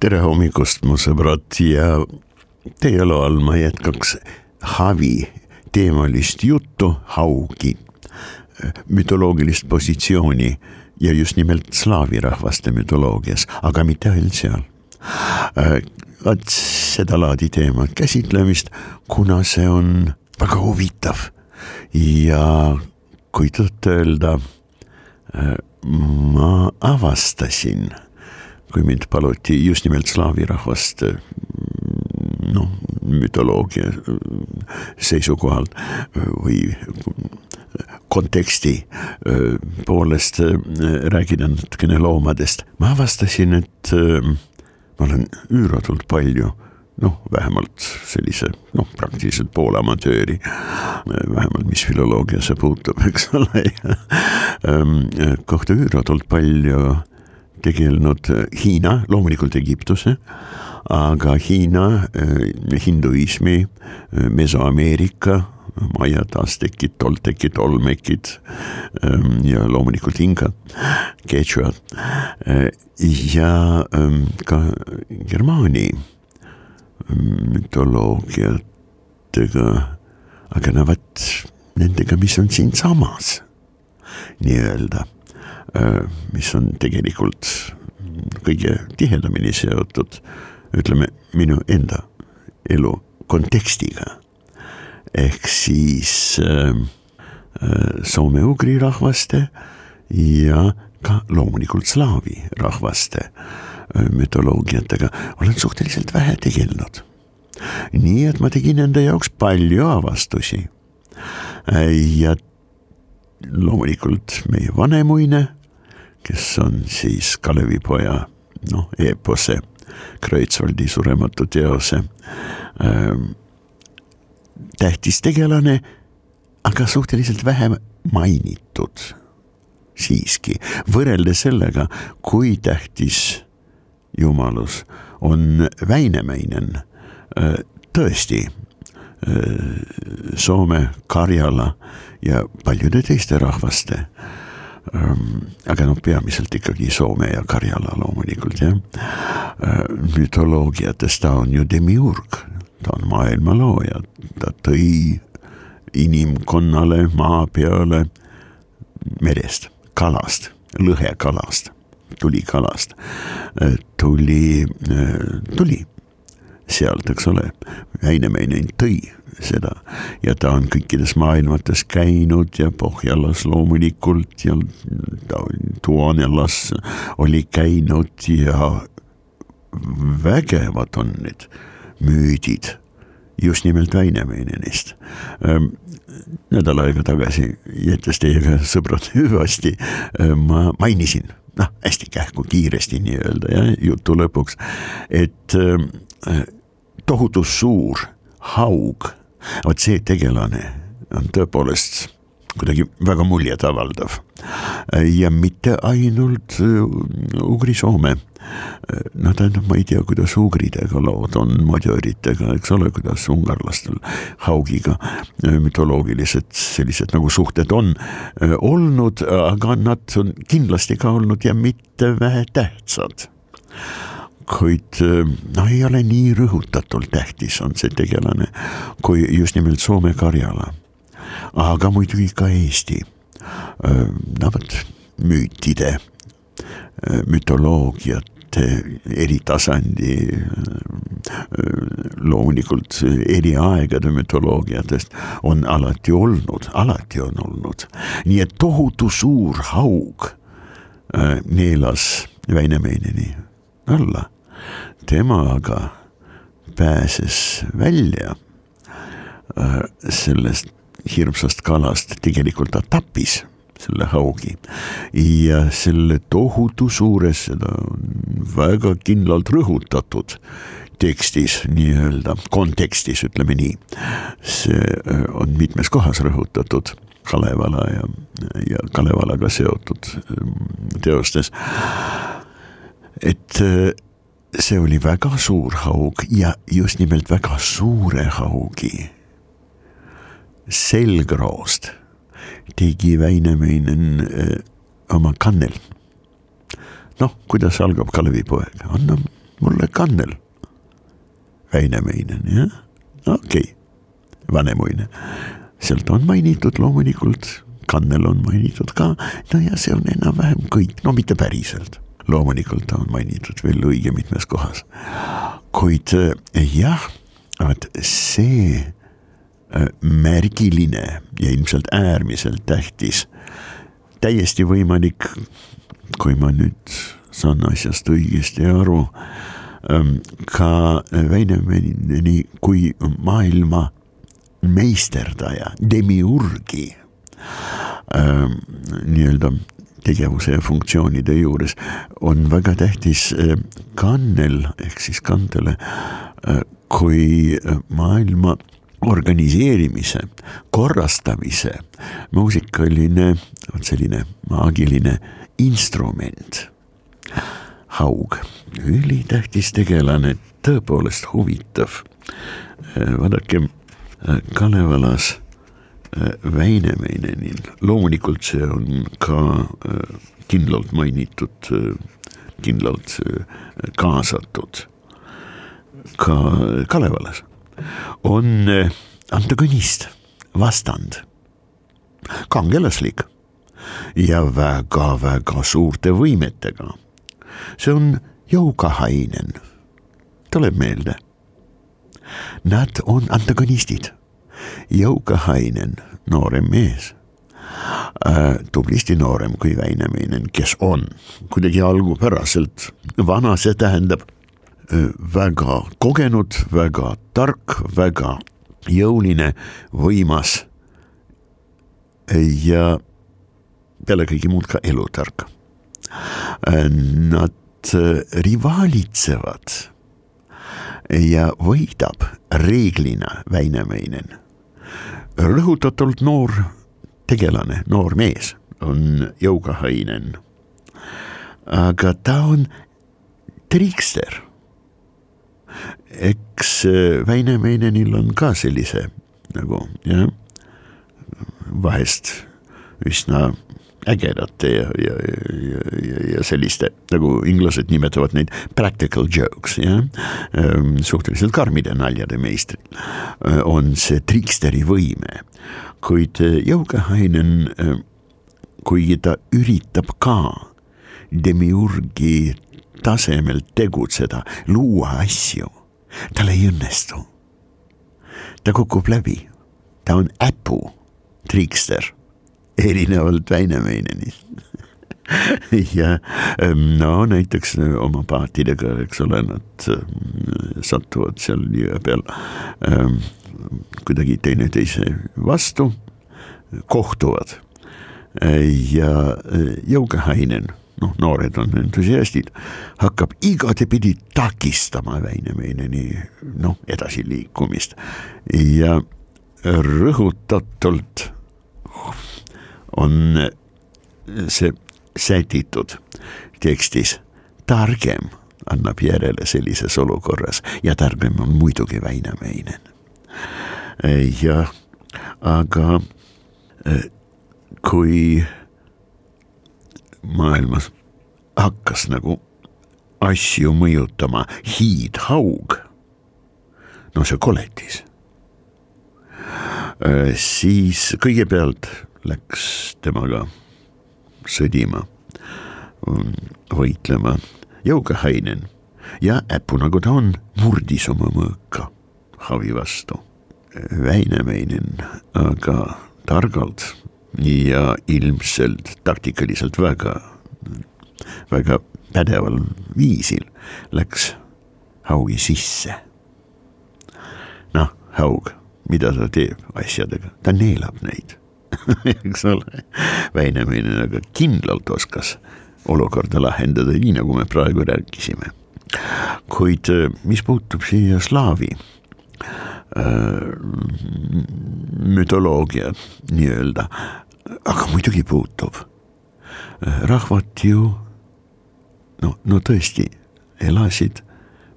tere hommikust, mu sõbrad ja teie loal ma jätkaks Havi teemalist juttu, haugi, mütoloogilist positsiooni ja just nimelt slaavi rahvaste mütoloogias, aga mitte ainult seal. vot sedalaadi teemat käsitlemist, kuna see on väga huvitav ja kui tõtt-öelda ma avastasin kui mind paluti just nimelt slaavi rahvast noh, mütoloogia seisukohalt või konteksti poolest rääkida natukene loomadest, ma avastasin, et ma olen üüratult palju noh, vähemalt sellise noh, praktiliselt poole amatööri, vähemalt mis filoloogiasse puutub, eks ole. Kohta üüratult palju tegelenud Hiina, loomulikult Egiptuse, aga Hiina, hinduismi, Mesoameerika, Maiad, Aztekid, Toltekid, Olmekid ja loomulikult Inka, Quechuad ja ka Germaani mütoloogiatega, aga no vot nendega, mis on siinsamas nii-öelda mis on tegelikult kõige tihedamini seotud, ütleme, minu enda elu kontekstiga. ehk siis äh, soome-ugri rahvaste ja ka loomulikult slaavi rahvaste äh, mütoloogiatega olen suhteliselt vähe tegelenud. nii et ma tegin enda jaoks palju avastusi äh, ja loomulikult meie vanemuine kes on siis Kalevipoja noh, eepose, Kreutzwaldi surematu teose ähm, tähtis tegelane, aga suhteliselt vähe mainitud siiski, võrreldes sellega, kui tähtis jumalus on Väinämäinen äh, tõesti Soome, Karjala ja paljude teiste rahvaste. Aga noh, peamiselt ikkagi Soome ja Karjala loomulikult jah. mütoloogiates ta on ju demiurg, ta on maailmalooja, ta tõi inimkonnale maa peale merest, kalast, lõhekalast, tulikalast, tuli, tuli sealt, eks ole, Väinämäinen tõi seda. Ja ta on kõikides maailmates käinud ja Pohjalas loomulikult ja Tuonelas oli käinud ja vägevad on need müüdid. Just nimelt Väinämeinenist. nädal aega tagasi jättes teiega sõbrad hüvasti, ma mainisin, noh hästi kähku kiiresti nii-öelda jah, jutu lõpuks, et tohutu suur haug. Vot see tegelane on tõepoolest kuidagi väga muljetavaldav. Ja mitte ainult äh, Ugri-Soome. no tähendab, ma ei tea, kuidas ugridega lood on, madjöritega, eks ole, kuidas ungarlastel haugiga äh, mütoloogilised sellised nagu suhted on äh, olnud, aga nad on kindlasti ka olnud ja mitte vähetähtsad kuid noh, ei ole nii rõhutatult tähtis on see tegelane kui just nimelt Soome-Karjala. aga muidugi ka Eesti. no vot, müütide, mütoloogiate eri tasandi, loomulikult eri aegade mütoloogiatest on alati olnud, alati on olnud, nii et tohutu suur haug neelas Väinämeineni alla tema aga pääses välja äh, sellest hirmsast kalast, tegelikult ta tappis selle haugi ja selle tohutu suures, seda on väga kindlalt rõhutatud tekstis nii-öelda, kontekstis ütleme nii. see äh, on mitmes kohas rõhutatud Kalevala ja, ja Kalevalaga seotud ähm, teostes. et äh, see oli väga suur haug ja just nimelt väga suure haugi selgroost tegi Väinämöinen äh, oma kannel. noh, kuidas algab Kalevipoeg, anna mulle kannel. Väinämöinen, jah, okei okay., Vanemuine. sealt on mainitud loomulikult, kannel on mainitud ka, no ja see on enam-vähem kõik, no mitte päriselt loomulikult on mainitud veel õige mitmes kohas. kuid äh, jah, vot see Äh, märgiline ja ilmselt äärmiselt tähtis. täiesti võimalik, kui ma nüüd saan asjast õigesti aru, ähm, ka Väinämäeni kui maailma meisterdaja, demiurgi ähm, nii-öelda tegevuse ja funktsioonide juures on väga tähtis äh, kannel ehk siis kandele äh, kui maailma organiseerimise, korrastamise muusikaline, vot selline maagiline instrument. haug, ülitähtis tegelane, tõepoolest huvitav. vaadake, Kalevalas Väinämeinenil, loomulikult see on ka kindlalt mainitud, kindlalt kaasatud ka Kalevalas on antagonist, vastand, kangelaslik ja väga-väga suurte võimetega. see on Joukahainen, tuleb meelde. Nad on antagonistid. Joukahainen, noorem mees äh,, tublisti noorem kui Väinäminen, kes on kuidagi algupäraselt vana, see tähendab väga kogenud, väga tark, väga jõuline, võimas ja peale kõige muud ka elutark. Nad rivaalitsevad ja võidab reeglina Väinämöinen. Rõhutatult noor tegelane, noor mees on Joukahainen. aga ta on trikster eks äh, Väinämeinenil on ka sellise nagu jah, vahest üsna ägedate ja, ja, ja, ja, ja selliste, nagu inglased nimetavad neid practical jokes, jah. Ähm, suhteliselt karmide naljade meistrid äh, on see triksteri võime, kuid äh, Jõugehainen, kuigi ta üritab ka demiurgi tasemel tegutseda, luua asju tal ei õnnestu. ta kukub läbi, ta on äpu, trikster, erinevalt Väinämeinenist ja no näiteks äh, oma paatidega, eks ole, nad ähm, satuvad seal jõe peal kuidagi teineteise vastu, kohtuvad. Ja äh, Jõugehainen noh, noored on entusiastid, hakkab igatepidi takistama Väinämeineni noh, edasiliikumist. Ja rõhutatult on see sätitud tekstis, targem annab järele sellises olukorras ja targem on muidugi Väinämeinen. jah, aga kui maailmas hakkas nagu asju mõjutama hiidhaug. no see koletis. Siis kõigepealt läks temaga sõdima, võitlema Jõugehainen ja äpu nagu ta on, murdis oma mõõka Havi vastu. Väinämeinen aga targalt ja ilmselt taktikaliselt väga, väga pädeval viisil läks haugi sisse. noh, haug mida ta teeb asjadega, ta neelab neid eks ole, Väinamine aga kindlalt oskas olukorda lahendada, nii nagu me praegu rääkisime. kuid äh, mis puutub siia slaavi äh, mütoloogia nii-öelda, aga muidugi puutub. Äh, rahvad ju no, no tõesti elasid,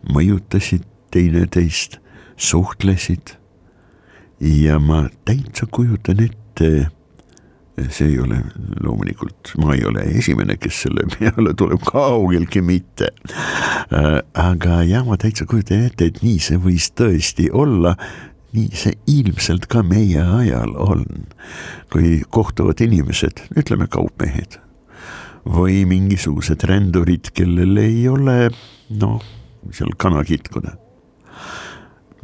mõjutasid teineteist, suhtlesid ja ma täitsa kujutan ette see ei ole loomulikult, ma ei ole esimene, kes selle peale tuleb, kaugeltki mitte. Äh, aga jah, ma täitsa kujutan ette, et nii see võis tõesti olla. nii see ilmselt ka meie ajal on, kui kohtuvad inimesed, ütleme kaupmehed või mingisugused rändurid, kellel ei ole noh, seal kana kitkuda.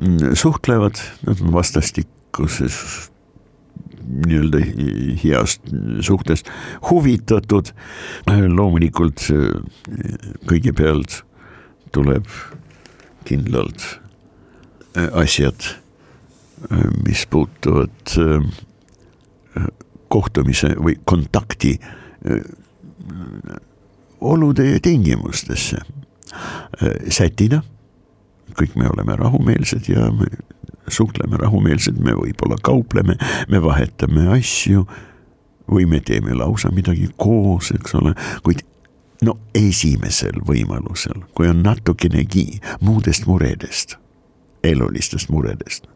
Mm, suhtlevad, nad on vastastikuses nii-öelda heast suhtest huvitatud. loomulikult kõigepealt tuleb kindlalt äh, asjad, äh, mis puutuvad kohtumise või kontakti olude ja tingimustesse sätida. kõik me oleme rahumeelsed ja suhtleme rahumeelselt, me võib-olla kaupleme, me vahetame asju või me teeme lausa midagi koos, eks ole, kuid no esimesel võimalusel, kui on natukenegi muudest muredest, elulistest muredest,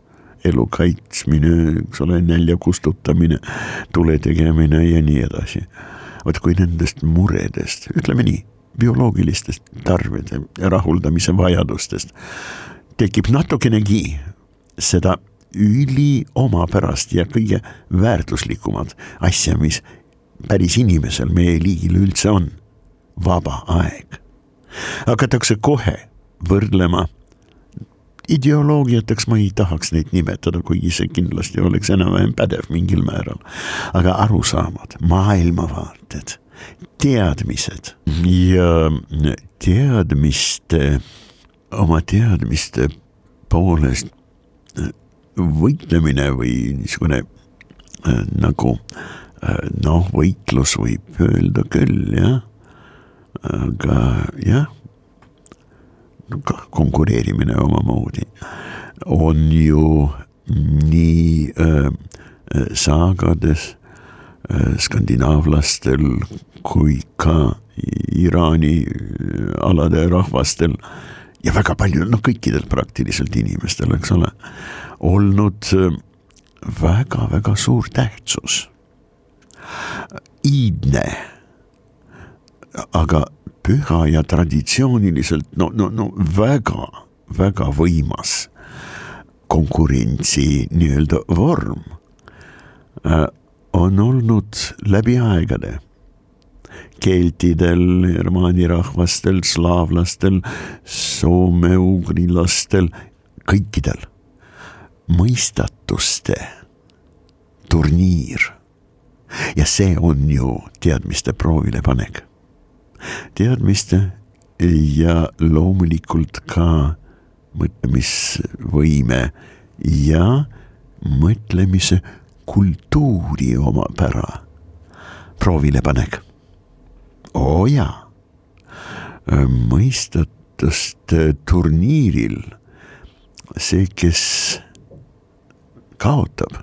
elu kaitsmine, eks ole, nälja kustutamine, tule tegemine ja nii edasi. vot kui nendest muredest, ütleme nii, bioloogilistest tarvide rahuldamise vajadustest tekib natukenegi seda üliomapärast ja kõige väärtuslikumat asja, mis päris inimesel meie liigil üldse on, vaba aeg. hakatakse kohe võrdlema ideoloogiateks ma ei tahaks neid nimetada, kuigi see kindlasti oleks enam-vähem pädev mingil määral. aga arusaamad, maailmavaated, teadmised ja teadmiste, oma teadmiste poolest võitlemine või niisugune äh, nagu äh, noh, võitlus võib öelda küll jah, aga jah, konkureerimine omamoodi on ju nii äh, saagades äh, skandinaavlastel kui ka Iraani äh, alade rahvastel äh, ja väga palju, noh kõikidel praktiliselt inimestel, eks ole, olnud väga-väga äh, suur tähtsus. iidne, aga püha ja traditsiooniliselt no, no, no väga-väga võimas konkurentsi nii-öelda vorm äh, on olnud läbi aegade keltidel, germaani rahvastel, slaavlastel, soome-ugrilastel, kõikidel mõistatuste turniir. ja see on ju teadmiste proovile panek. teadmiste ja loomulikult ka mõtlemisvõime ja mõtlemise kultuuri omapära proovile panek oo jaa, mõistatust turniiril see, kes kaotab,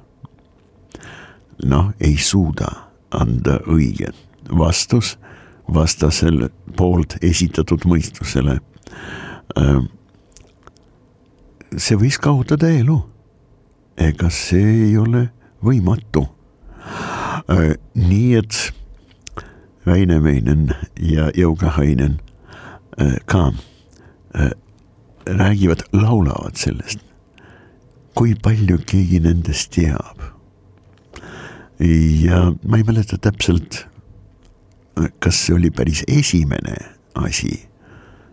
noh, ei suuda anda õiget vastus vastasel poolt esitatud mõistusele. see võis kaotada elu. ega see ei ole võimatu. nii et Väinämöinen ja Joukahainen äh, ka äh, räägivad, laulavad sellest, kui palju keegi nendest teab. ja ma ei mäleta täpselt, kas see oli päris esimene asi,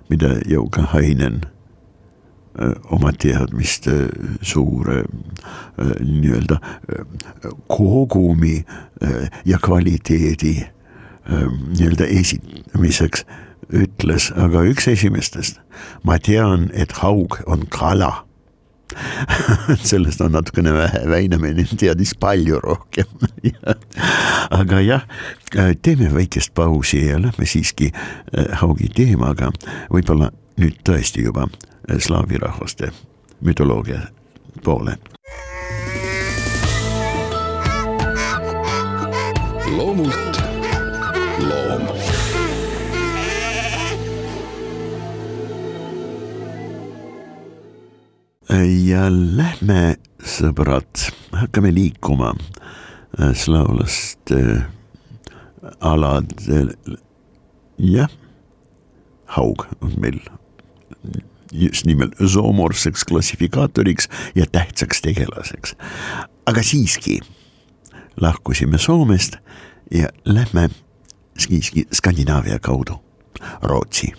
mida Joukahainen äh, oma teadmiste suure nii-öelda kogumi ja kvaliteedi nii-öelda esitamiseks ütles, aga üks esimestest, ma tean, et haug on kala. sellest on natukene vähe, Väinamine teadis palju rohkem aga jah, teeme väikest pausi ja lähme siiski äh, Haugi teemaga võib-olla nüüd tõesti juba äh, slaavi rahvaste mütoloogia poole. loomult loom ja lähme, sõbrad, hakkame liikuma äh, slaavlaste äh, aladel. jah, haug on meil just nimelt zoomorfseks klassifikaatoriks ja tähtsaks tegelaseks. aga siiski lahkusime Soomest ja lähme siiski Skandinaavia kaudu, Rootsi.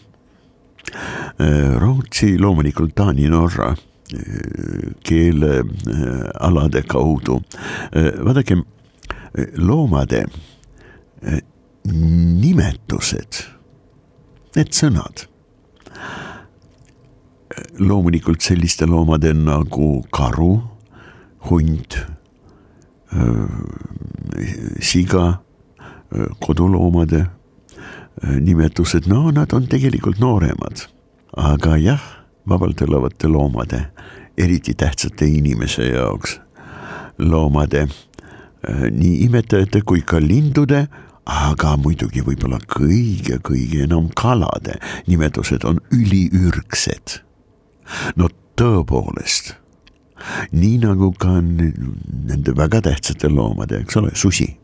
Äh, Rootsi loomulikult Taani, Norra keelealade kaudu. vaadake, loomade nimetused, need sõnad. loomulikult selliste loomade nagu karu, hunt, siga, koduloomade nimetused, no nad on tegelikult nooremad, aga jah vabalt elavate loomade, eriti tähtsate inimese jaoks. loomade, nii imetajate kui ka lindude, aga muidugi võib-olla kõige-kõige enam kalade nimetused on üliürgsed. no tõepoolest, nii nagu ka nende väga tähtsate loomade, eks ole, susi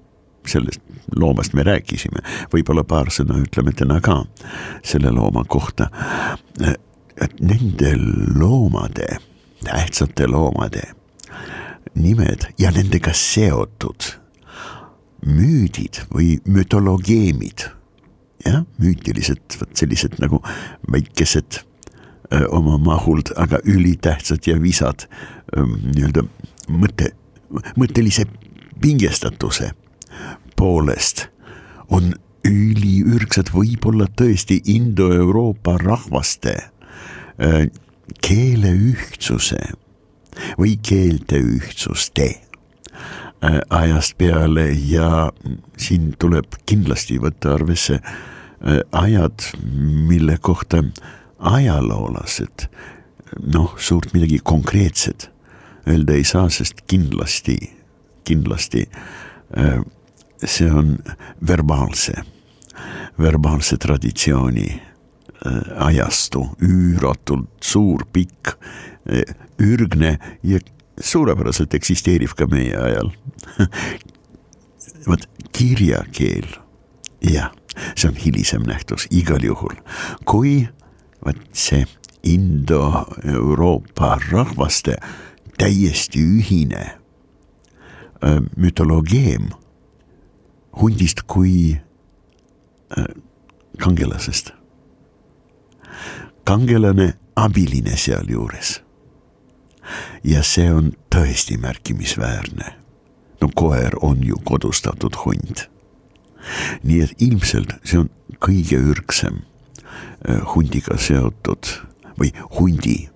sellest loomast me rääkisime, võib-olla paar sõna ütleme täna ka selle looma kohta. Et nende loomade, tähtsate loomade nimed ja nendega seotud müüdid või mütoloogeemid, jah, müütilised, vot sellised nagu väikesed öö, oma mahult, aga ülitähtsad ja visad nii-öelda mõtte, mõttelise pingestatuse poolest on üliürgsad, võib-olla tõesti Indo-Euroopa rahvaste Äh, keele ühtsuse või keelte ühtsuste äh, ajast peale ja siin tuleb kindlasti võtta arvesse äh, ajad, mille kohta ajaloolased noh, suurt midagi konkreetset öelda ei saa, sest kindlasti, kindlasti see on verbaalse, verbaalse traditsiooni Äh, ajastu, üüratult suur, pikk, äh, ürgne ja suurepäraselt eksisteeriv ka meie ajal. Vot kirjakeel, jah, see on hilisem nähtus igal juhul, kui vot see Indo-Euroopa rahvaste täiesti ühine äh, mütoloogeem hundist kui kangelasest kangelane abiline sealjuures. ja see on tõesti märkimisväärne. no koer on ju kodustatud hunt. nii et ilmselt see on kõige ürgsem äh, hundiga seotud või hundi,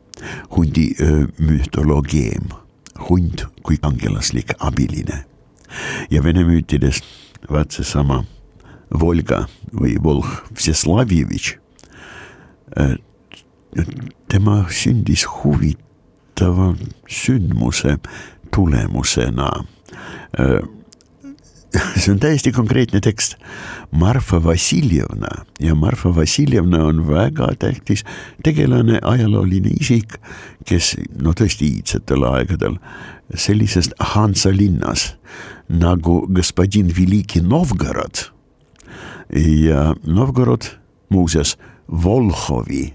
hundi äh, mütoloogeem, hund kui kangelaslik abiline. ja vene müütidest vaat seesama Volga või Volh Vseslavjevitš äh, tema sündis huvitava sündmuse tulemusena. see on täiesti konkreetne tekst. Marfa Vassiljevna ja Marfa Vassiljevna on väga tähtis tegelane, ajalooline isik, kes no tõesti iidsetel aegadel sellisest Hansa linnas nagu Господин Veliki Novgorod ja Novgorod muuseas Volhovi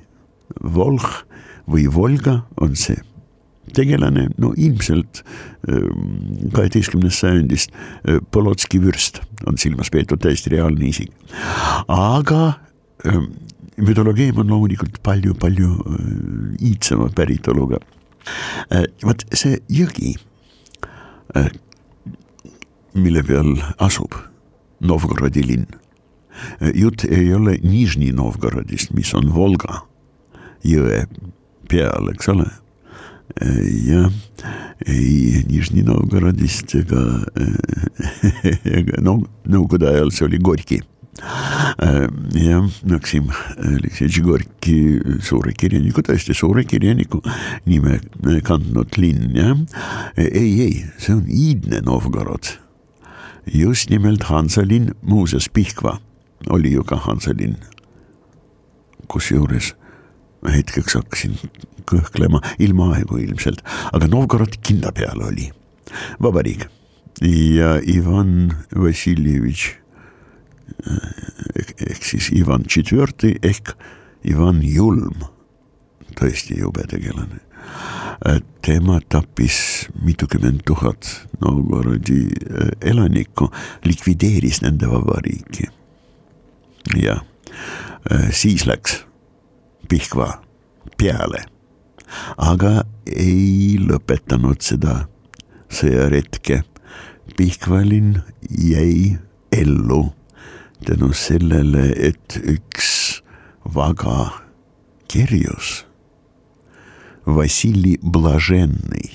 Volh või Volga on see tegelane, no ilmselt ähm, kaheteistkümnendast sajandist äh, Polotski vürst on silmas peetud täiesti reaalne isik. aga ähm, mütoloogeem on loomulikult palju-palju äh, iidsema päritoluga. Äh, vot see jõgi, mille peal asub Novgorodi linn, jutt ei ole Nižni Novgorodist, mis on Volga jõe peal, eks ole. jah, ei Nižni Novgorodist ega, no nõukogude ajal see oli Gorki jah, Maksim Aleksejevitš Gorki, suure kirjaniku, tõesti suure kirjaniku nime kandnud linn, jah. ei, ei, see on iidne Novgorod. Just nimelt Hansalinn, muuseas Pihkva oli ju ka Hansalinn. kusjuures hetkeks hakkasin kõhklema ilmaaegu ilmselt, aga Novgorod kinda peal oli, vabariik ja Ivan Vassiljevitš ehk siis Ivan Tšetvrti ehk Ivan Julm, tõesti jube tegelane. Tema tappis mitukümmend tuhat Novgorodi elanikku, likvideeris nende vabariiki. ja siis läks Pihkva peale, aga ei lõpetanud seda sõjaretke. Pihkva linn jäi ellu tänu sellele, et üks vaga kirjus, Vassili Blažennõi,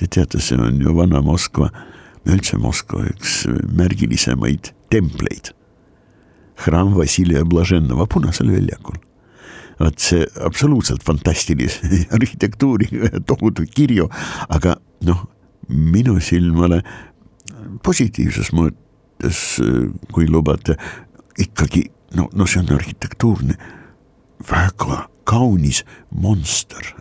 te teate, see on ju vana Moskva, üldse Moskva üks märgilisemaid templeid. hraam Vassiljev Blažennova Punasel väljakul vot see absoluutselt fantastilise arhitektuuriga tohutu kirju, aga noh, minu silmale positiivses mõttes, kui lubate, ikkagi no, no see on arhitektuurne, väga kaunis monster.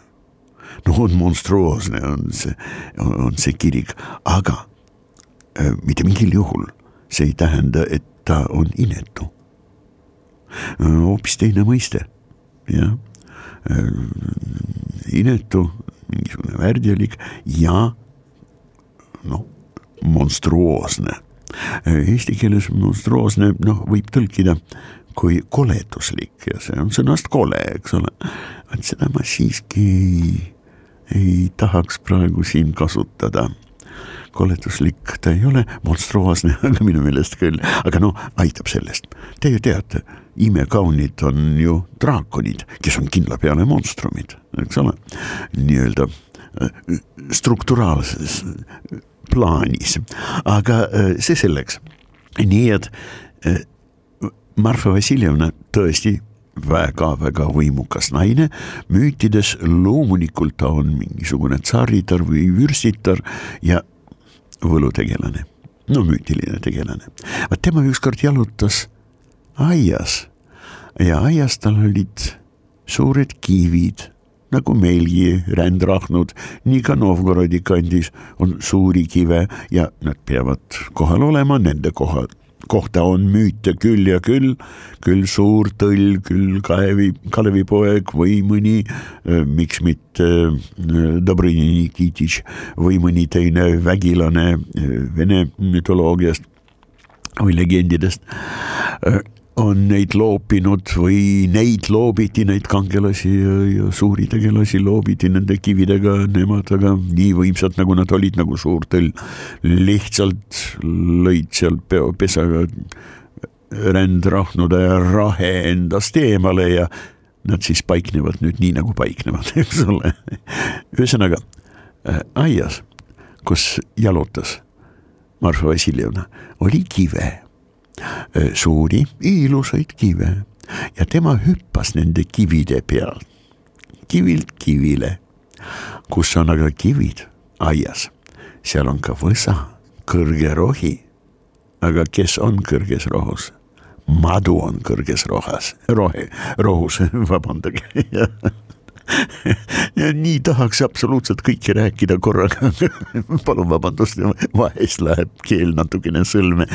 No on monstruoosne, on see, on see kirik, aga äh, mitte mingil juhul see ei tähenda, et ta on inetu. hoopis teine mõiste jah, äh, inetu, mingisugune värdjalik ja noh, monstruoosne. Äh, eesti keeles monstruoosne, noh, võib tõlkida kui koleduslik ja see on sõnast kole, eks ole. et seda ma siiski ei, ei tahaks praegu siin kasutada koleduslik ta ei ole, monstruoosne, minu meelest küll, aga noh, aitab sellest. Te ju teate, imekaunid on ju draakonid, kes on kindla peale monstrumid, eks ole, nii-öelda äh, strukturaalses plaanis, aga äh, see selleks. nii et äh, Marfa Vassiljevna tõesti väga-väga võimukas naine, müütides loomulikult ta on mingisugune tsaritar või vürstitar ja võlutegelane, no müütiline tegelane. vaat tema ükskord jalutas aias. Ja aias tal olid suured kivid nagu meilgi rändrahnud, nii ka Novgorodi kandis on suuri kive ja nad peavad kohal olema, nende kohad kohta on müüte küll ja küll, küll suur tõll, küll Kalevi, Kalevipoeg või mõni, miks mitte Dobrini Nikititš või mõni teine vägilane Vene mütoloogiast või legendidest on neid loopinud või neid loobiti, neid kangelasi ja, ja suuri tegelasi loobiti nende kividega, nemad aga nii võimsad, nagu nad olid, nagu suur tõll, lihtsalt lõid seal peopesaga rändrahnude rahe endast eemale ja nad siis paiknevad nüüd nii, nagu paiknevad, eks ole. ühesõnaga äh, aias, kus jalutas Marfa Vassiljevna, oli kive suuri ilusaid kive. Ja tema hüppas nende kivide peal, kivilt kivile. kus on aga kivid? Aias, seal on ka võsa, kõrge rohi. aga kes on kõrges rohus? madu on kõrges rohas, rohe, rohus, vabandage. Ja nii tahaks absoluutselt kõike rääkida korraga. Palun vabandust, vahest läheb keel natukene sõlme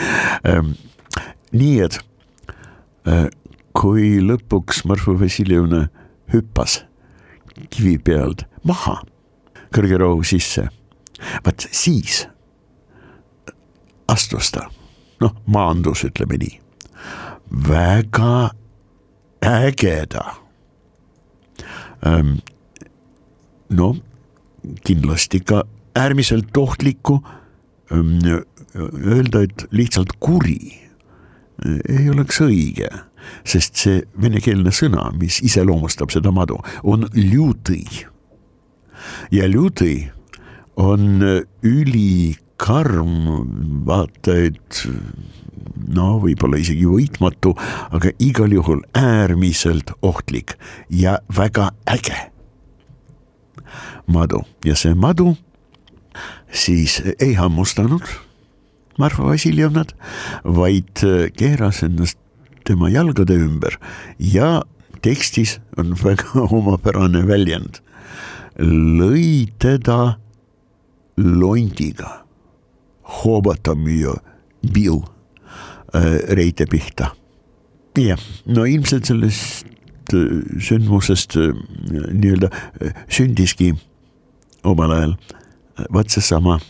nii et äh, kui lõpuks Marfa Vassiljevna hüppas kivi pealt maha kõrge rohu sisse, vaat siis astus ta, noh, maandus, ütleme nii, väga ägeda ähm,. no kindlasti ka äärmiselt ohtliku ähm,, öelda, et lihtsalt kuri ei oleks õige, sest see venekeelne sõna, mis iseloomustab seda madu, on ljutõi. ja Lüdi on ülikarm, vaata et no võib-olla isegi võitmatu, aga igal juhul äärmiselt ohtlik ja väga äge madu ja see madu siis ei hammustanud Marfa Vassiljevnat, vaid keeras ennast tema jalgade ümber ja tekstis on väga omapärane väljend. lõi teda londiga, hoobatam ju Bill äh, Reite pihta. jah, no ilmselt sellest äh, sündmusest äh, nii-öelda sündiski omal ajal vaat seesama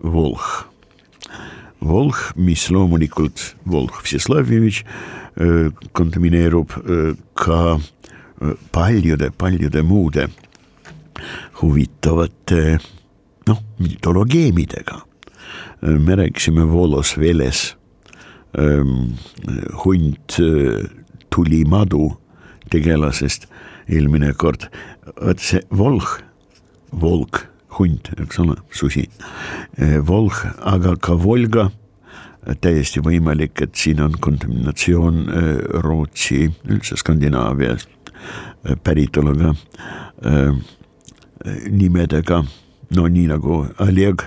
Volh. Volh, mis loomulikult Volh Vseslavjevitš kontamineerub ka paljude-paljude muude huvitavate noh, mütologeemidega. me rääkisime Volos Veles, hunt tuli madu tegelasest eelmine kord, vot see Volh, Volk, hunt, eks ole, susi, Volh, aga ka Volga täiesti võimalik, et siin on kontaminatsioon äh, Rootsi, üldse Skandinaavias äh, päritoluga nimedega, no nii nagu Oleg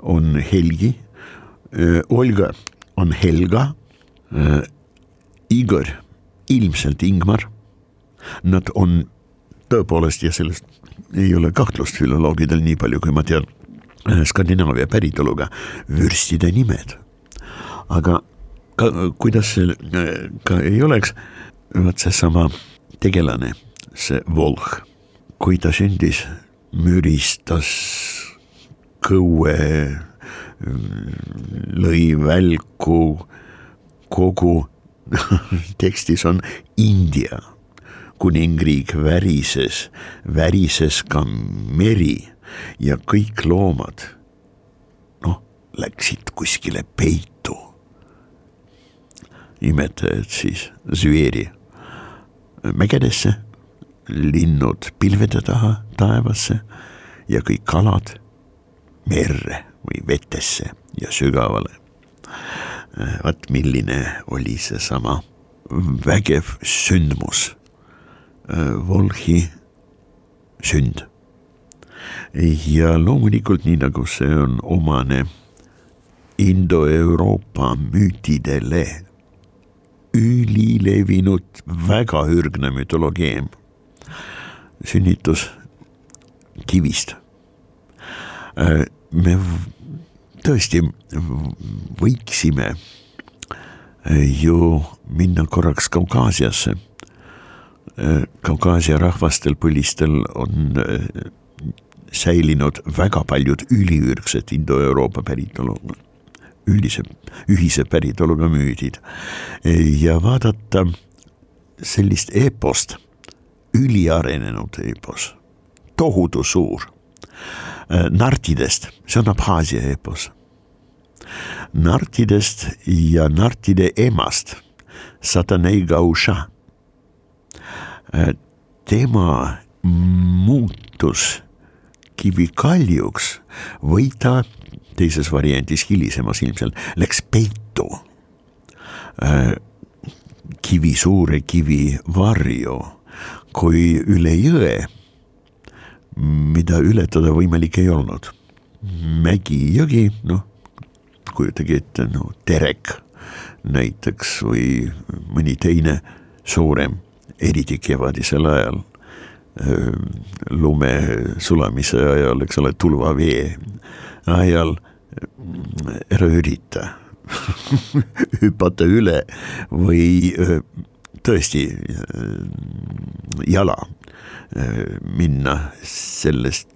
on Helgi, Olga on Helga, Igor ilmselt Ingmar. Nad on tõepoolest ja sellest ei ole kahtlust filoloogidel, nii palju kui ma tean, Skandinaavia päritoluga vürstide nimed. Aga ka, kuidas see ka ei oleks, vot seesama tegelane, see Volh, kui ta sündis, müristas kõue, lõi välku, kogu tekstis on India kuningriik värises, värises ka meri ja kõik loomad noh, läksid kuskile peitu imetajad siis zveri mägedesse, linnud pilvede taha taevasse ja kõik kalad merre või vetesse ja sügavale. vaat milline oli seesama vägev sündmus, Volhi sünd. ja loomulikult, nii nagu see on omane Indo-Euroopa müütidele ülilevinud väga ürgne mütoloogeem. sünnitus kivist. Äh, me tõesti võiksime äh, ju minna korraks Kaukaasiasse. Äh, Kaukaasia rahvastel, põlistel on säilinud väga paljud üliürgsed Indo-Euroopa päritolu üldise, ühise päritoluga müüdid ja vaadata sellist eepost, üliarenenud eepos, tohutu suur, nartidest, see on Abhaasia eepos. nartidest ja nartide emast, Satanei Gausha. Tema muutus kivikaljuks või ta teises variandis, hilisemas ilmselt, läks peitu äh, kivi suure kivi varju, kui üle jõe, mida ületada võimalik ei olnud. mägi, jõgi, noh, kujutage ette, no terek näiteks või mõni teine suurem, eriti kevadisel ajal lume sulamise ajal, eks ole, tulvavee ajal ära ürita hüpata üle või tõesti jala minna sellest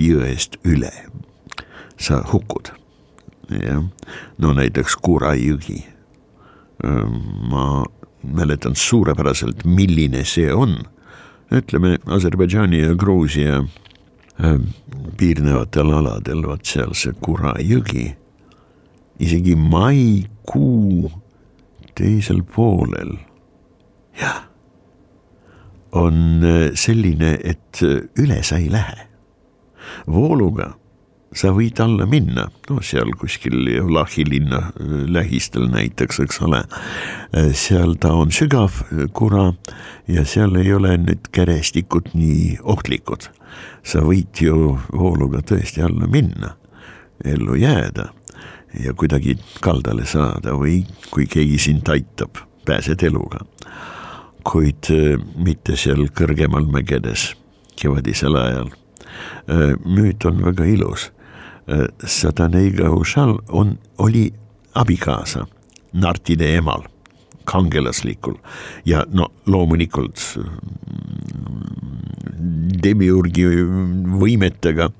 jõest üle, sa hukud. jah, no näiteks Kura jõgi. ma mäletan suurepäraselt, milline see on. ütleme Aserbaidžaani ja Gruusia piirnevatel aladel, vot seal see Kura jõgi, isegi maikuu teisel poolel, jah, on selline, et üle sa ei lähe. vooluga sa võid alla minna, no seal kuskil Lahi linna äh, lähistel näiteks, eks ole. Äh, seal ta on sügav kura ja seal ei ole need kerestikud nii ohtlikud. sa võid ju vooluga tõesti alla minna, ellu jääda ja kuidagi kaldale saada või kui keegi sind aitab, pääsed eluga. kuid äh, mitte seal kõrgemal mägedes kevadisel ajal. müüt on väga ilus Sataneiga Ušal on, oli abikaasa Nartide emal, kangelaslikul. Ja no loomulikult demiurgi võimetega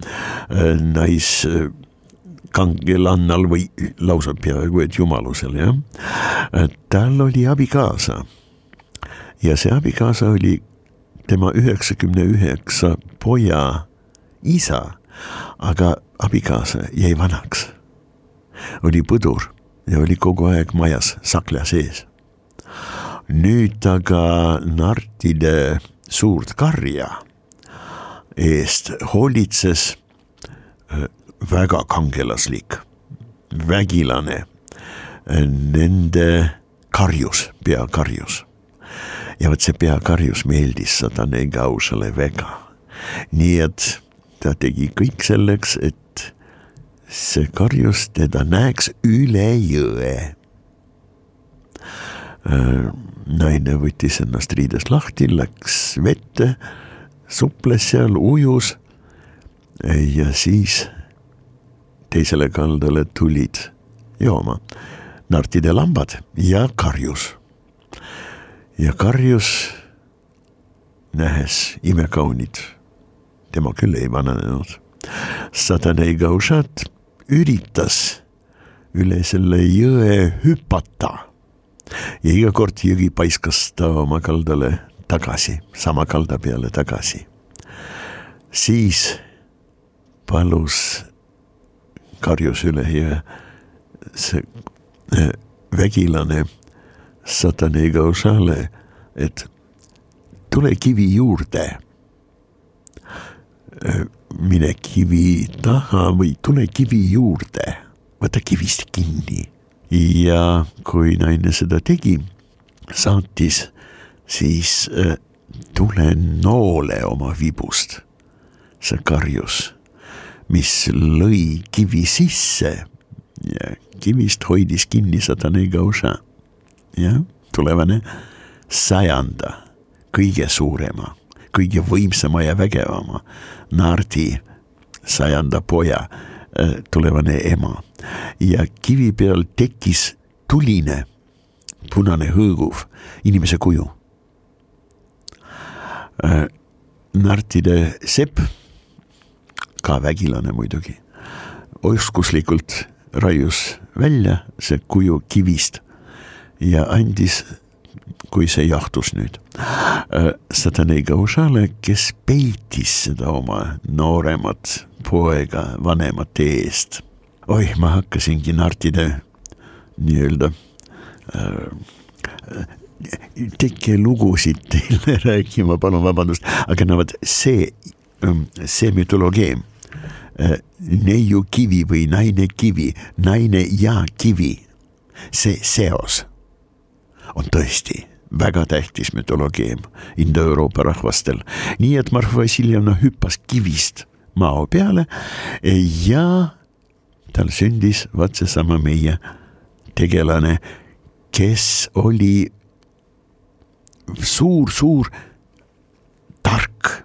naiskangelannal või lausa peaaegu et jumalusel jah. tal oli abikaasa. Ja see abikaasa oli tema üheksakümne üheksa poja isa aga abikaasa jäi vanaks. oli põdur ja oli kogu aeg majas sakla sees. nüüd aga nartide suurt karja eest hoolitses äh, väga kangelaslik, vägilane äh, nende karjus, peakarjus. ja vot see peakarjus meeldis Satane Gausale väga. nii et ta tegi kõik selleks, et see karjus teda näeks üle jõe. Äh, naine võttis ennast riidest lahti, läks vette, suples seal, ujus ja siis teisele kaldale tulid jooma nartide lambad ja karjus. ja karjus, nähes imekaunit tema küll ei vananenud. Satanei Gauchat üritas üle selle jõe hüpata ja iga kord jõgi paiskas ta oma kaldale tagasi, sama kalda peale tagasi. siis palus karjus üle jõe see äh, vägilane Satanei Gauchale, et tule kivi juurde mine kivi taha või tule kivi juurde, võta kivist kinni. ja kui naine seda tegi, saatis siis äh, tule noole oma vibust. see karjus, mis lõi kivi sisse ja kivist hoidis kinni satane gauša. jah, tulevane sajanda kõige suurema kõige võimsama ja vägevama Nardi sajanda poja äh, tulevane ema ja kivi peal tekkis tuline punane hõõguv inimese kuju. Äh, Nartide sepp, ka vägilane muidugi, oskuslikult raius välja see kuju kivist ja andis kui see jahtus nüüd. Äh, Satanei Gauchale, kes peitis seda oma nooremat poega vanemate eest. oih, ma hakkasingi nartide nii-öelda äh, tekkelugusid teile rääkima, palun vabandust, aga no vot see, ähm, see mütoloogia äh, neiu kivi või naine kivi, naine ja kivi, see seos on tõesti väga tähtis mütoloogia Indoeuroopa rahvastel. nii et Marfa Vassiljevna hüppas kivist mao peale ja tal sündis vaat seesama meie tegelane, kes oli suur-suur tark.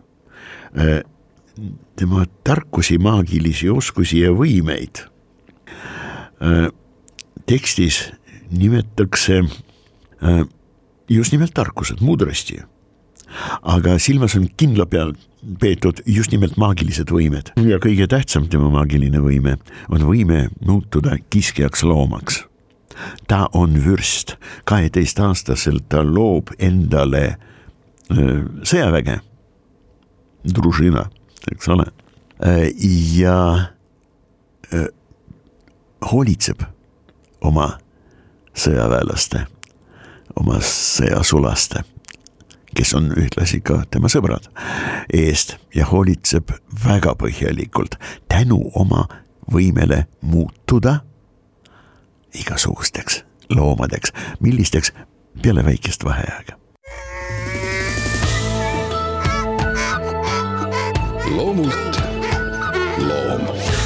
tema tarkusi, maagilisi oskusi ja võimeid tekstis nimetatakse Äh, just nimelt tarkused, mudrasti. aga silmas on kindla peal peetud just nimelt maagilised võimed ja kõige tähtsam tema maagiline võime on võime muutuda kiskjaks loomaks. ta on vürst, kaheteistaastaselt ta loob endale äh, sõjaväge, družina, eks ole, äh, ja hoolitseb oma sõjaväelaste oma sõjasulaste, kes on ühtlasi ka tema sõbrad eest ja hoolitseb väga põhjalikult tänu oma võimele muutuda igasugusteks loomadeks, millisteks peale väikest vaheaega. loomult loom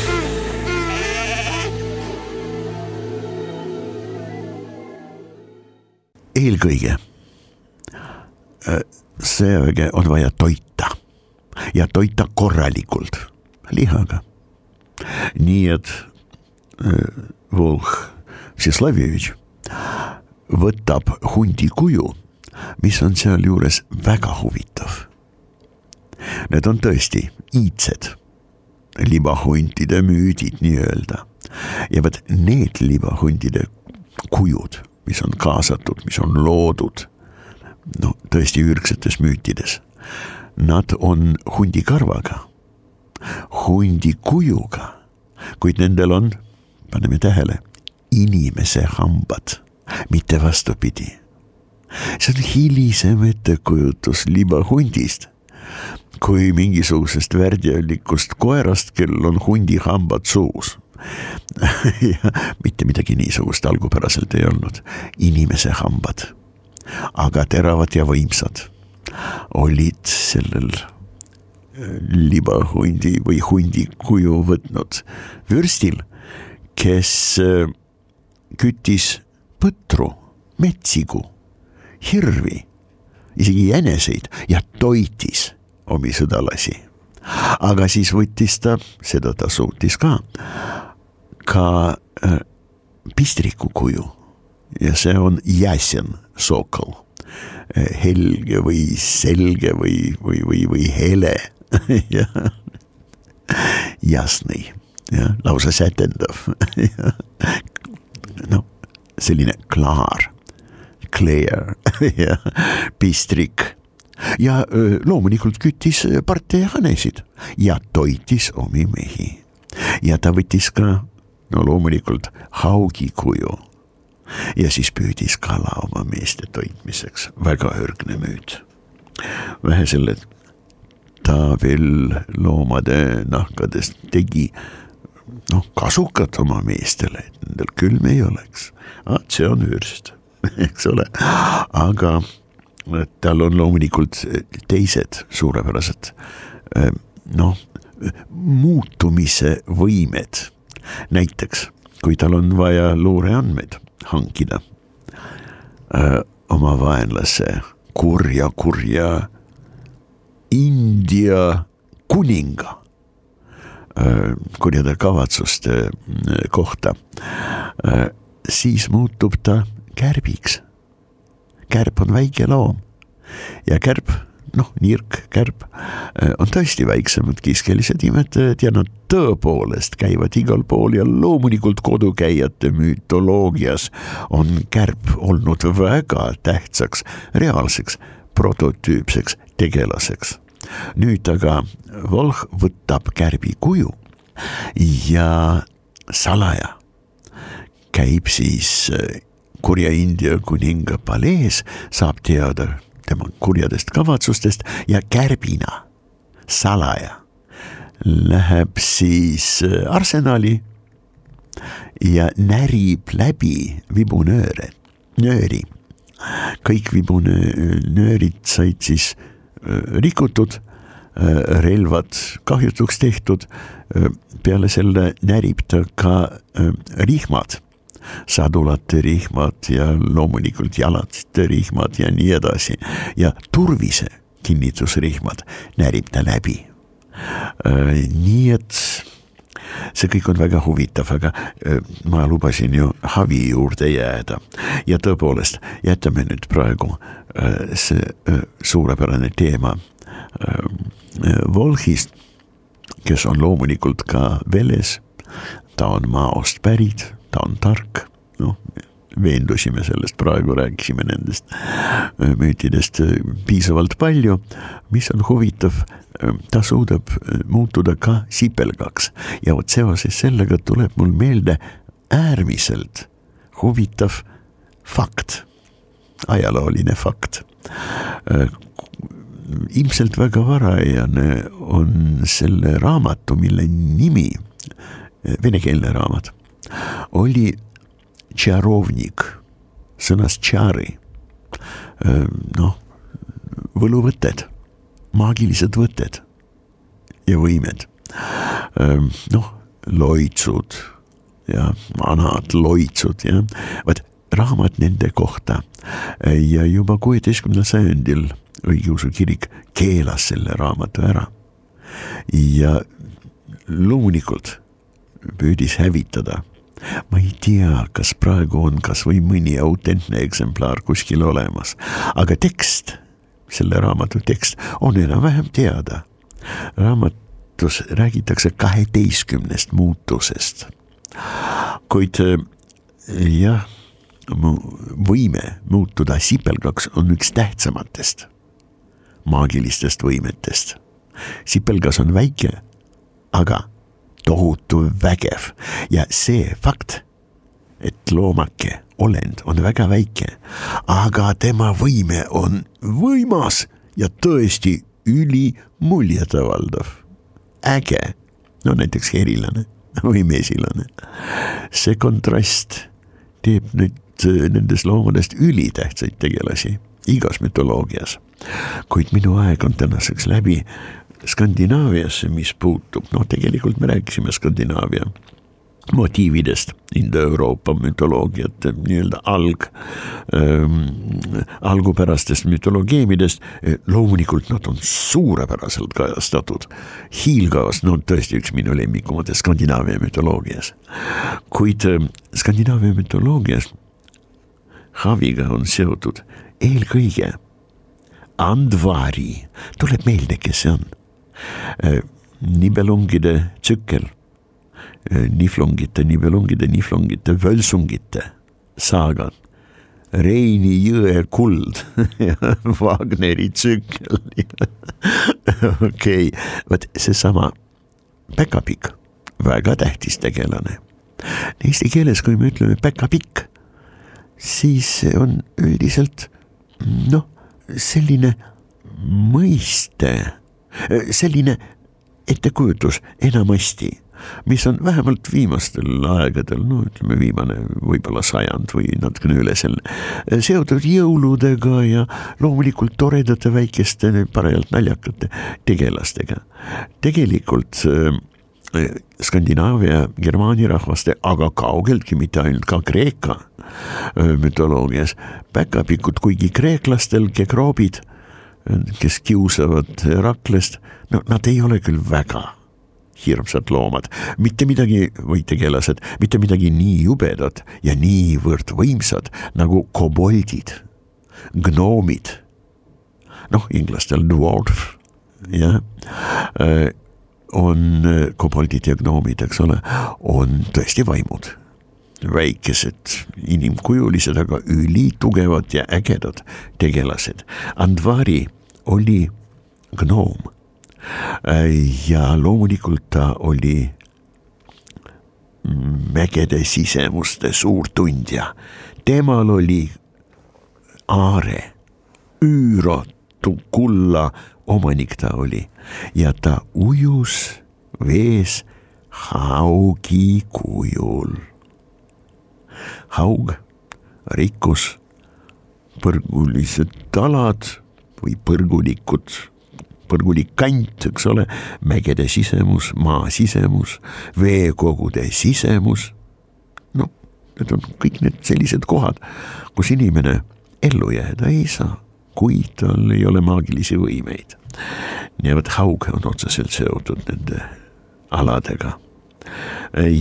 eelkõige äh, sõjaväge on vaja toita ja toita korralikult lihaga. nii et äh, Volh Vseslavjevitš võtab hundi kuju, mis on sealjuures väga huvitav. Need on tõesti iidsed, libahuntide müüdid nii-öelda ja vot need libahundide kujud mis on kaasatud, mis on loodud, no tõesti ürgsetes müütides. Nad on hundikarvaga, hundi kujuga, kuid nendel on, paneme tähele, inimese hambad, mitte vastupidi. see on hilisem ettekujutus libahundist kui mingisugusest värdjalikust koerast, kellel on hundi hambad suus ja mitte midagi niisugust algupäraselt ei olnud, inimese hambad, aga teravad ja võimsad olid sellel äh, libahundi või hundi kuju võtnud vürstil, kes äh, küttis põtru, metsigu, hirvi, isegi jäneseid ja toitis omi sõdalasi. Aga siis võttis ta, seda ta suutis ka, ka äh, pistriku kuju. Ja see on jäsen sokol äh,. helge või selge või, või, või, või hele. Jasný, jah, lausa sätendav. Noh, selline klaar, clear. Ja pistrik ja loomulikult küttis partei hanesid ja toitis omi mehi ja ta võttis ka no loomulikult haugi kuju. ja siis püüdis kala oma meeste toitmiseks, väga ürgne müüt. vähe selle, ta veel loomade nahkadest tegi noh, kasukat oma meestele, et nendel külm ei oleks. see on vürst, eks ole, aga tal on loomulikult teised suurepärased noh, muutumise võimed näiteks kui tal on vaja luureandmeid hankida öö, oma vaenlase kurja, kurja India kuninga kurjade kavatsuste kohta, siis muutub ta kärbiks. Kärp on väike loom ja kärp noh, nirk, kärb äh, on tõesti väiksemad kiskelised imetajad ja nad tõepoolest käivad igal pool ja loomulikult kodukäijate mütoloogias on kärb olnud väga tähtsaks reaalseks prototüüpseks tegelaseks. nüüd aga Volh võtab kärbi kuju ja salaja käib siis äh, kurja India kuninga palees, saab teada tema kurjadest kavatsustest ja kärbina, salaja läheb siis äh, arsenali ja närib läbi vibunööre, nööri. kõik vibunöörid said siis äh, rikutud, äh, relvad kahjutuks tehtud. peale selle närib ta ka rihmad sadulate rihmad ja loomulikult jalatiste rihmad ja nii edasi. Ja turvise kinnitusrihmad närib ta läbi. Äh, nii et see kõik on väga huvitav, aga äh, ma lubasin ju Havi juurde jääda. Ja tõepoolest jätame nüüd praegu äh, see suurepärane teema Volhist, kes on loomulikult ka Veles, ta on maost pärit ta on tark, noh veendusime sellest, praegu rääkisime nendest äh, müütidest äh, piisavalt palju. mis on huvitav, äh, ta suudab muutuda ka sipelgaks ja vot seoses sellega tuleb mul meelde äärmiselt huvitav fakt, ajalooline fakt. ilmselt väga varajane on selle raamatu, mille nimi, venekeelne raamat, oli Tšarovnik, sõnast tšari. noh, võluvõtted, maagilised võtted ja võimed. noh, loitsud ja vanad loitsud ja vot raamat nende kohta ja juba kuueteistkümnendal sajandil õigeusu kirik keelas selle raamatu ära. ja loomulikult püüdis hävitada. Ma ei tea, kas praegu on kasvõi mõni autentne eksemplar kuskil olemas, aga tekst, selle raamatu tekst on enam-vähem teada. raamatus räägitakse kaheteistkümnest muutusest. kuid jah võime muutuda sipelgaks on üks tähtsamatest maagilistest võimetest. sipelgas on väike, aga tohutu vägev. Ja see fakt, et loomake, olend on väga väike, aga tema võime on võimas ja tõesti ülimuljetavaldav, äge, no näiteks herilane või mesilane. see kontrast teeb nüüd nendest loomadest ülitähtsaid tegelasi igas mütoloogias. Kuid minu aeg on tänaseks läbi Skandinaaviasse, mis puutub, noh, tegelikult me rääkisime Skandinaavia motiividest, Indoeuroopa mütoloogiat, nii-öelda alg ähm,, algupärastest mütoloogeemidest. loomulikult nad on suurepäraselt kajastatud. hiilgavas, no tõesti üks minu lemmikumatest Skandinaavia mütoloogias. kuid äh, Skandinaavia mütoloogias Haviga on seotud eelkõige Andvari, tuleb meelde, kes see on. Äh, nibelungide tsükkel, äh, niflungite, nibelungide, niflungite, völsungite saagad. Reini jõe kuld Wagneri tsükkel okei okay., vot seesama päkapikk, väga tähtis tegelane. Eesti keeles, kui me ütleme päkapikk, siis on üldiselt noh selline mõiste, selline ettekujutus enamasti, mis on vähemalt viimastel aegadel, no ütleme, viimane võib-olla sajand või natukene üle selle, seotud jõuludega ja loomulikult toredate väikeste, parajalt naljakate tegelastega. tegelikult äh, Skandinaavia, Germaani rahvaste, aga kaugeltki mitte ainult ka Kreeka mütoloogias. päkapikud, kuigi kreeklastel gekroobid, kes kiusavad Heraklest, no nad ei ole küll väga hirmsad loomad, mitte midagi või tegelased, mitte midagi nii jubedat ja niivõrd võimsad nagu koboldid, gnoomid. noh, inglastel dwarf, jah on koboldid ja gnoomid, eks ole, on tõesti vaimud. Väikesed, inimkujulised, aga ülitugevad ja ägedad tegelased. Andvari oli gnoom. ja loomulikult ta oli mägede sisemuste suurtundja. temal oli aare, üürotu kulla omanik ta oli ja ta ujus vees haugi kujul. Haug rikkus põrgulised talad või põrgulikud, põrgulikant, eks ole, mägede sisemus, maa sisemus, veekogude sisemus. no need on kõik need sellised kohad, kus inimene ellu jääda ei saa kui tal ei ole maagilisi võimeid. nii et haug on otseselt seotud nende aladega.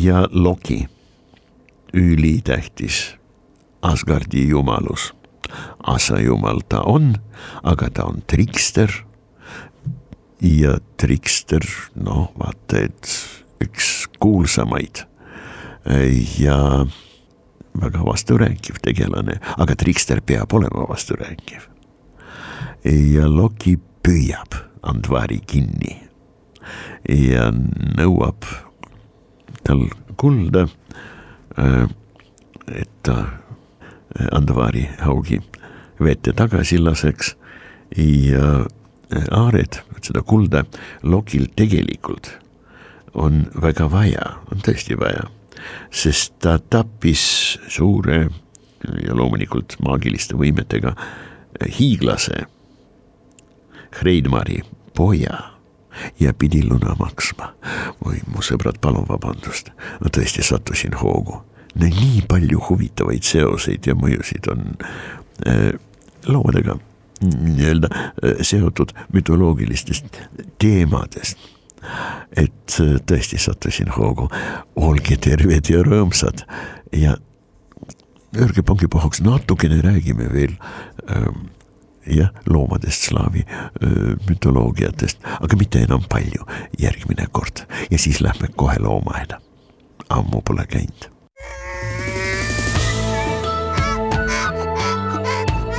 ja Loki, ülitähtis. Asgardi jumalus. asajumal ta on, aga ta on trikster. ja trikster, noh, vaata, et üks kuulsamaid. Ja väga vasturääkiv tegelane, aga trikster peab olema vasturääkiv ja Loki püüab Andvari kinni. Ja nõuab tal kulda, et ta Andvari haugi vette tagasi laseks. Ja aared, seda kulda lokil tegelikult on väga vaja, on tõesti vaja, sest ta tappis suure ja loomulikult maagiliste võimetega hiiglase Hreidmari poja ja pidi luna maksma. oi, mu sõbrad, palun vabandust, ma tõesti sattusin hoogu. nii palju huvitavaid seoseid ja mõjusid on äh, loomadega nii-öelda äh, seotud mütoloogilistest teemadest. et äh, tõesti sattusin hoogu, olge terved ja rõõmsad ja ärge pange pahaks, natukene räägime veel ähm, jah, loomadest, slaavi mütoloogiatest, aga mitte enam palju, järgmine kord ja siis lähme kohe loomaaeda. ammu pole käinud.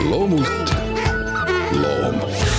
loomult loom